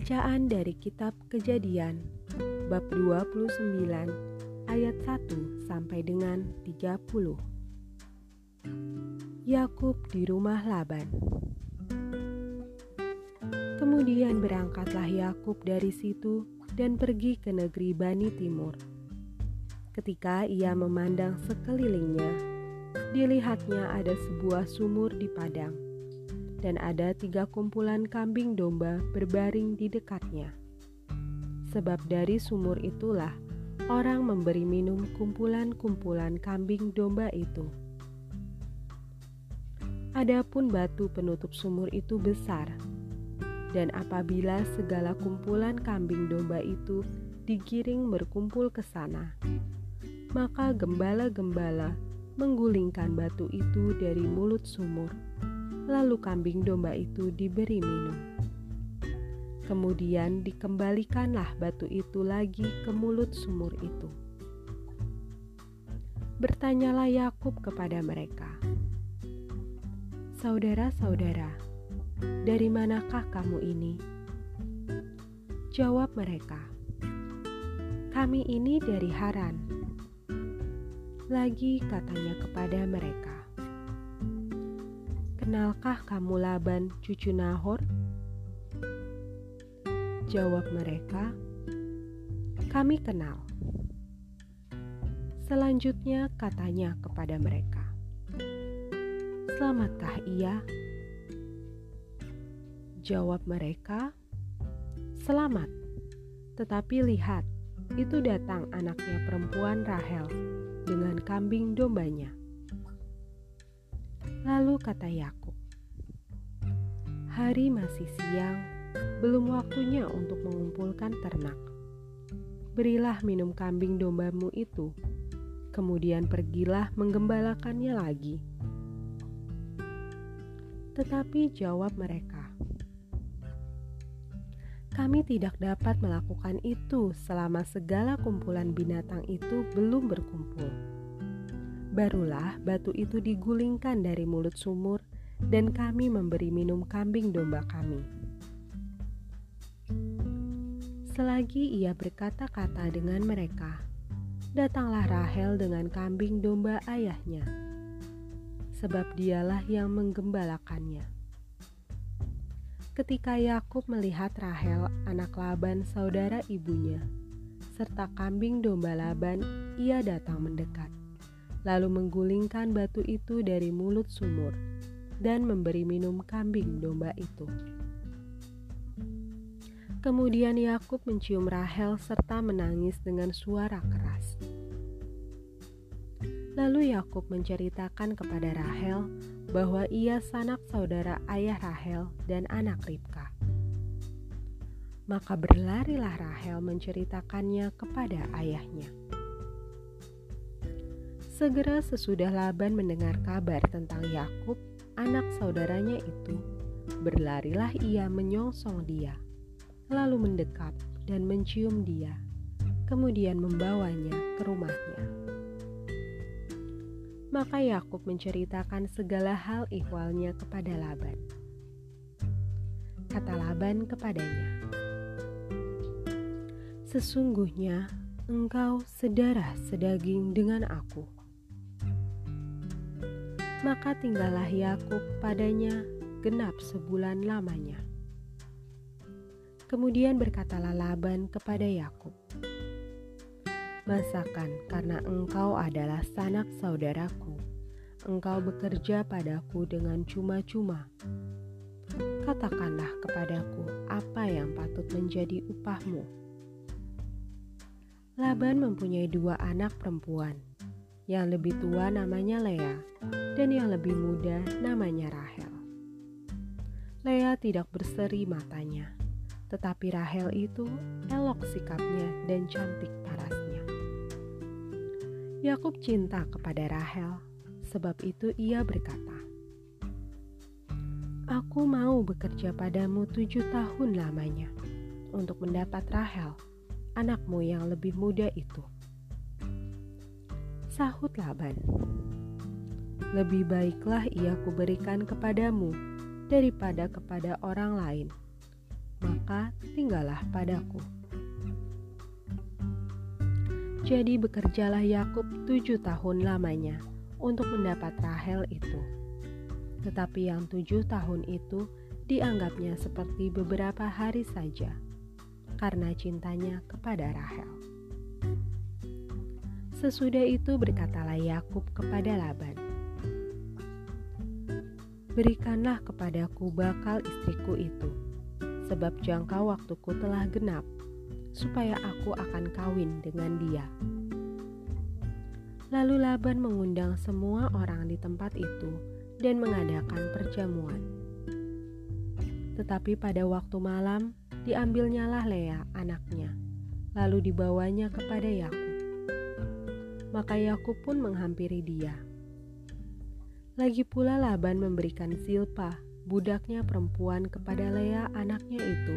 Bacaan dari kitab Kejadian bab 29 ayat 1 sampai dengan 30. Yakub di rumah Laban. Kemudian berangkatlah Yakub dari situ dan pergi ke negeri Bani Timur. Ketika ia memandang sekelilingnya, dilihatnya ada sebuah sumur di padang dan ada tiga kumpulan kambing domba berbaring di dekatnya. Sebab dari sumur itulah orang memberi minum kumpulan-kumpulan kambing domba itu. Adapun batu penutup sumur itu besar, dan apabila segala kumpulan kambing domba itu digiring berkumpul ke sana, maka gembala-gembala menggulingkan batu itu dari mulut sumur lalu kambing domba itu diberi minum. Kemudian dikembalikanlah batu itu lagi ke mulut sumur itu. Bertanyalah Yakub kepada mereka, "Saudara-saudara, dari manakah kamu ini?" Jawab mereka, "Kami ini dari Haran." Lagi katanya kepada mereka, Kenalkah kamu Laban, cucu Nahor? Jawab mereka, "Kami kenal." Selanjutnya katanya kepada mereka, "Selamatkah ia?" Jawab mereka, "Selamat." Tetapi lihat, itu datang anaknya perempuan Rahel dengan kambing dombanya. Lalu kata Yakub, "Hari masih siang, belum waktunya untuk mengumpulkan ternak. Berilah minum kambing dombamu itu, kemudian pergilah menggembalakannya lagi." Tetapi jawab mereka, "Kami tidak dapat melakukan itu selama segala kumpulan binatang itu belum berkumpul." Barulah batu itu digulingkan dari mulut sumur, dan kami memberi minum kambing domba kami. Selagi ia berkata-kata dengan mereka, datanglah Rahel dengan kambing domba ayahnya, sebab dialah yang menggembalakannya. Ketika Yakub melihat Rahel, anak Laban, saudara ibunya, serta kambing domba Laban, ia datang mendekat lalu menggulingkan batu itu dari mulut sumur dan memberi minum kambing domba itu. Kemudian Yakub mencium Rahel serta menangis dengan suara keras. Lalu Yakub menceritakan kepada Rahel bahwa ia sanak saudara ayah Rahel dan anak Ribka. Maka berlarilah Rahel menceritakannya kepada ayahnya. Segera sesudah Laban mendengar kabar tentang Yakub, anak saudaranya itu, berlarilah ia menyongsong dia, lalu mendekat dan mencium dia, kemudian membawanya ke rumahnya. Maka Yakub menceritakan segala hal ihwalnya kepada Laban. Kata Laban kepadanya, "Sesungguhnya engkau sedarah sedaging dengan aku." Maka tinggallah Yakub padanya genap sebulan lamanya. Kemudian berkatalah Laban kepada Yakub, "Masakan karena engkau adalah sanak saudaraku, engkau bekerja padaku dengan cuma-cuma. Katakanlah kepadaku apa yang patut menjadi upahmu." Laban mempunyai dua anak perempuan. Yang lebih tua namanya Lea, dan yang lebih muda namanya Rahel. Lea tidak berseri matanya, tetapi Rahel itu elok sikapnya dan cantik parasnya. Yakub cinta kepada Rahel, sebab itu ia berkata, Aku mau bekerja padamu tujuh tahun lamanya untuk mendapat Rahel, anakmu yang lebih muda itu. Sahut Laban, "Lebih baiklah ia kuberikan kepadamu daripada kepada orang lain, maka tinggallah padaku. Jadi bekerjalah Yakub tujuh tahun lamanya untuk mendapat Rahel itu. Tetapi yang tujuh tahun itu dianggapnya seperti beberapa hari saja karena cintanya kepada Rahel. Sesudah itu berkatalah Yakub kepada Laban, "Berikanlah kepadaku bakal istriku itu, sebab jangka waktuku telah genap." supaya aku akan kawin dengan dia. Lalu Laban mengundang semua orang di tempat itu dan mengadakan perjamuan. Tetapi pada waktu malam, diambilnyalah Lea anaknya, lalu dibawanya kepada Yakub. Maka Yakub pun menghampiri dia. Lagi pula Laban memberikan Silpa, budaknya perempuan kepada Lea anaknya itu,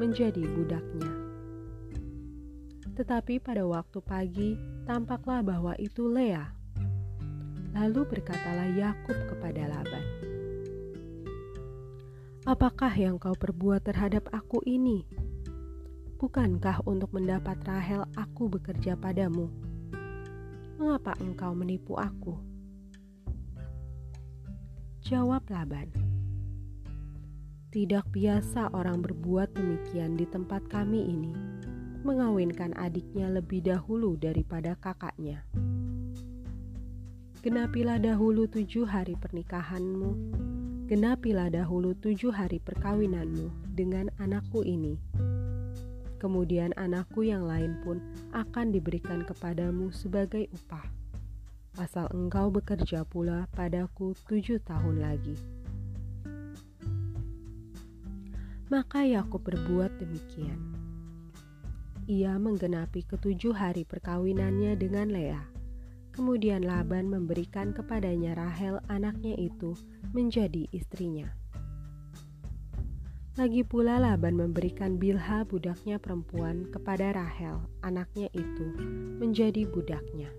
menjadi budaknya. Tetapi pada waktu pagi tampaklah bahwa itu Lea. Lalu berkatalah Yakub kepada Laban, "Apakah yang kau perbuat terhadap aku ini? Bukankah untuk mendapat Rahel aku bekerja padamu? Mengapa engkau menipu aku?" Jawab Laban, "Tidak biasa orang berbuat demikian di tempat kami ini." mengawinkan adiknya lebih dahulu daripada kakaknya. Genapilah dahulu tujuh hari pernikahanmu, genapilah dahulu tujuh hari perkawinanmu dengan anakku ini. Kemudian anakku yang lain pun akan diberikan kepadamu sebagai upah. Asal engkau bekerja pula padaku tujuh tahun lagi. Maka Yakub berbuat demikian ia menggenapi ketujuh hari perkawinannya dengan Lea. Kemudian Laban memberikan kepadanya Rahel anaknya itu menjadi istrinya. Lagi pula Laban memberikan Bilha budaknya perempuan kepada Rahel anaknya itu menjadi budaknya.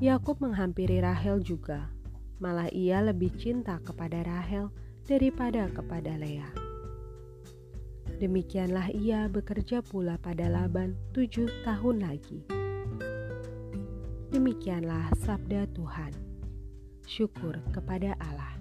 Yakub menghampiri Rahel juga, malah ia lebih cinta kepada Rahel daripada kepada Leah. Demikianlah ia bekerja pula pada Laban tujuh tahun lagi. Demikianlah sabda Tuhan. Syukur kepada Allah.